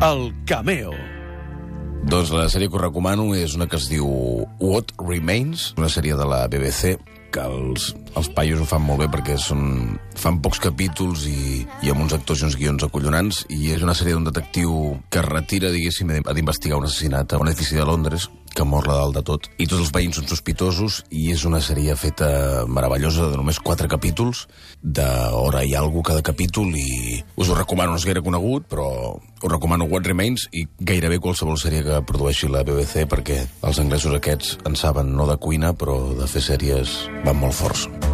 El Cameo. Doncs la sèrie que us recomano és una que es diu What Remains, una sèrie de la BBC que els, els paios ho fan molt bé perquè són, fan pocs capítols i, i amb uns actors i uns guions acollonants i és una sèrie d'un detectiu que es retira, diguéssim, a d'investigar un assassinat a un edifici de Londres que mor la dalt de tot. I tots els veïns són sospitosos i és una sèrie feta meravellosa de només quatre capítols, d'hora i algo cada capítol i us ho recomano, no és gaire conegut, però us recomano What Remains i gairebé qualsevol sèrie que produeixi la BBC perquè els anglesos aquests en saben no de cuina però de fer sèries van molt forts.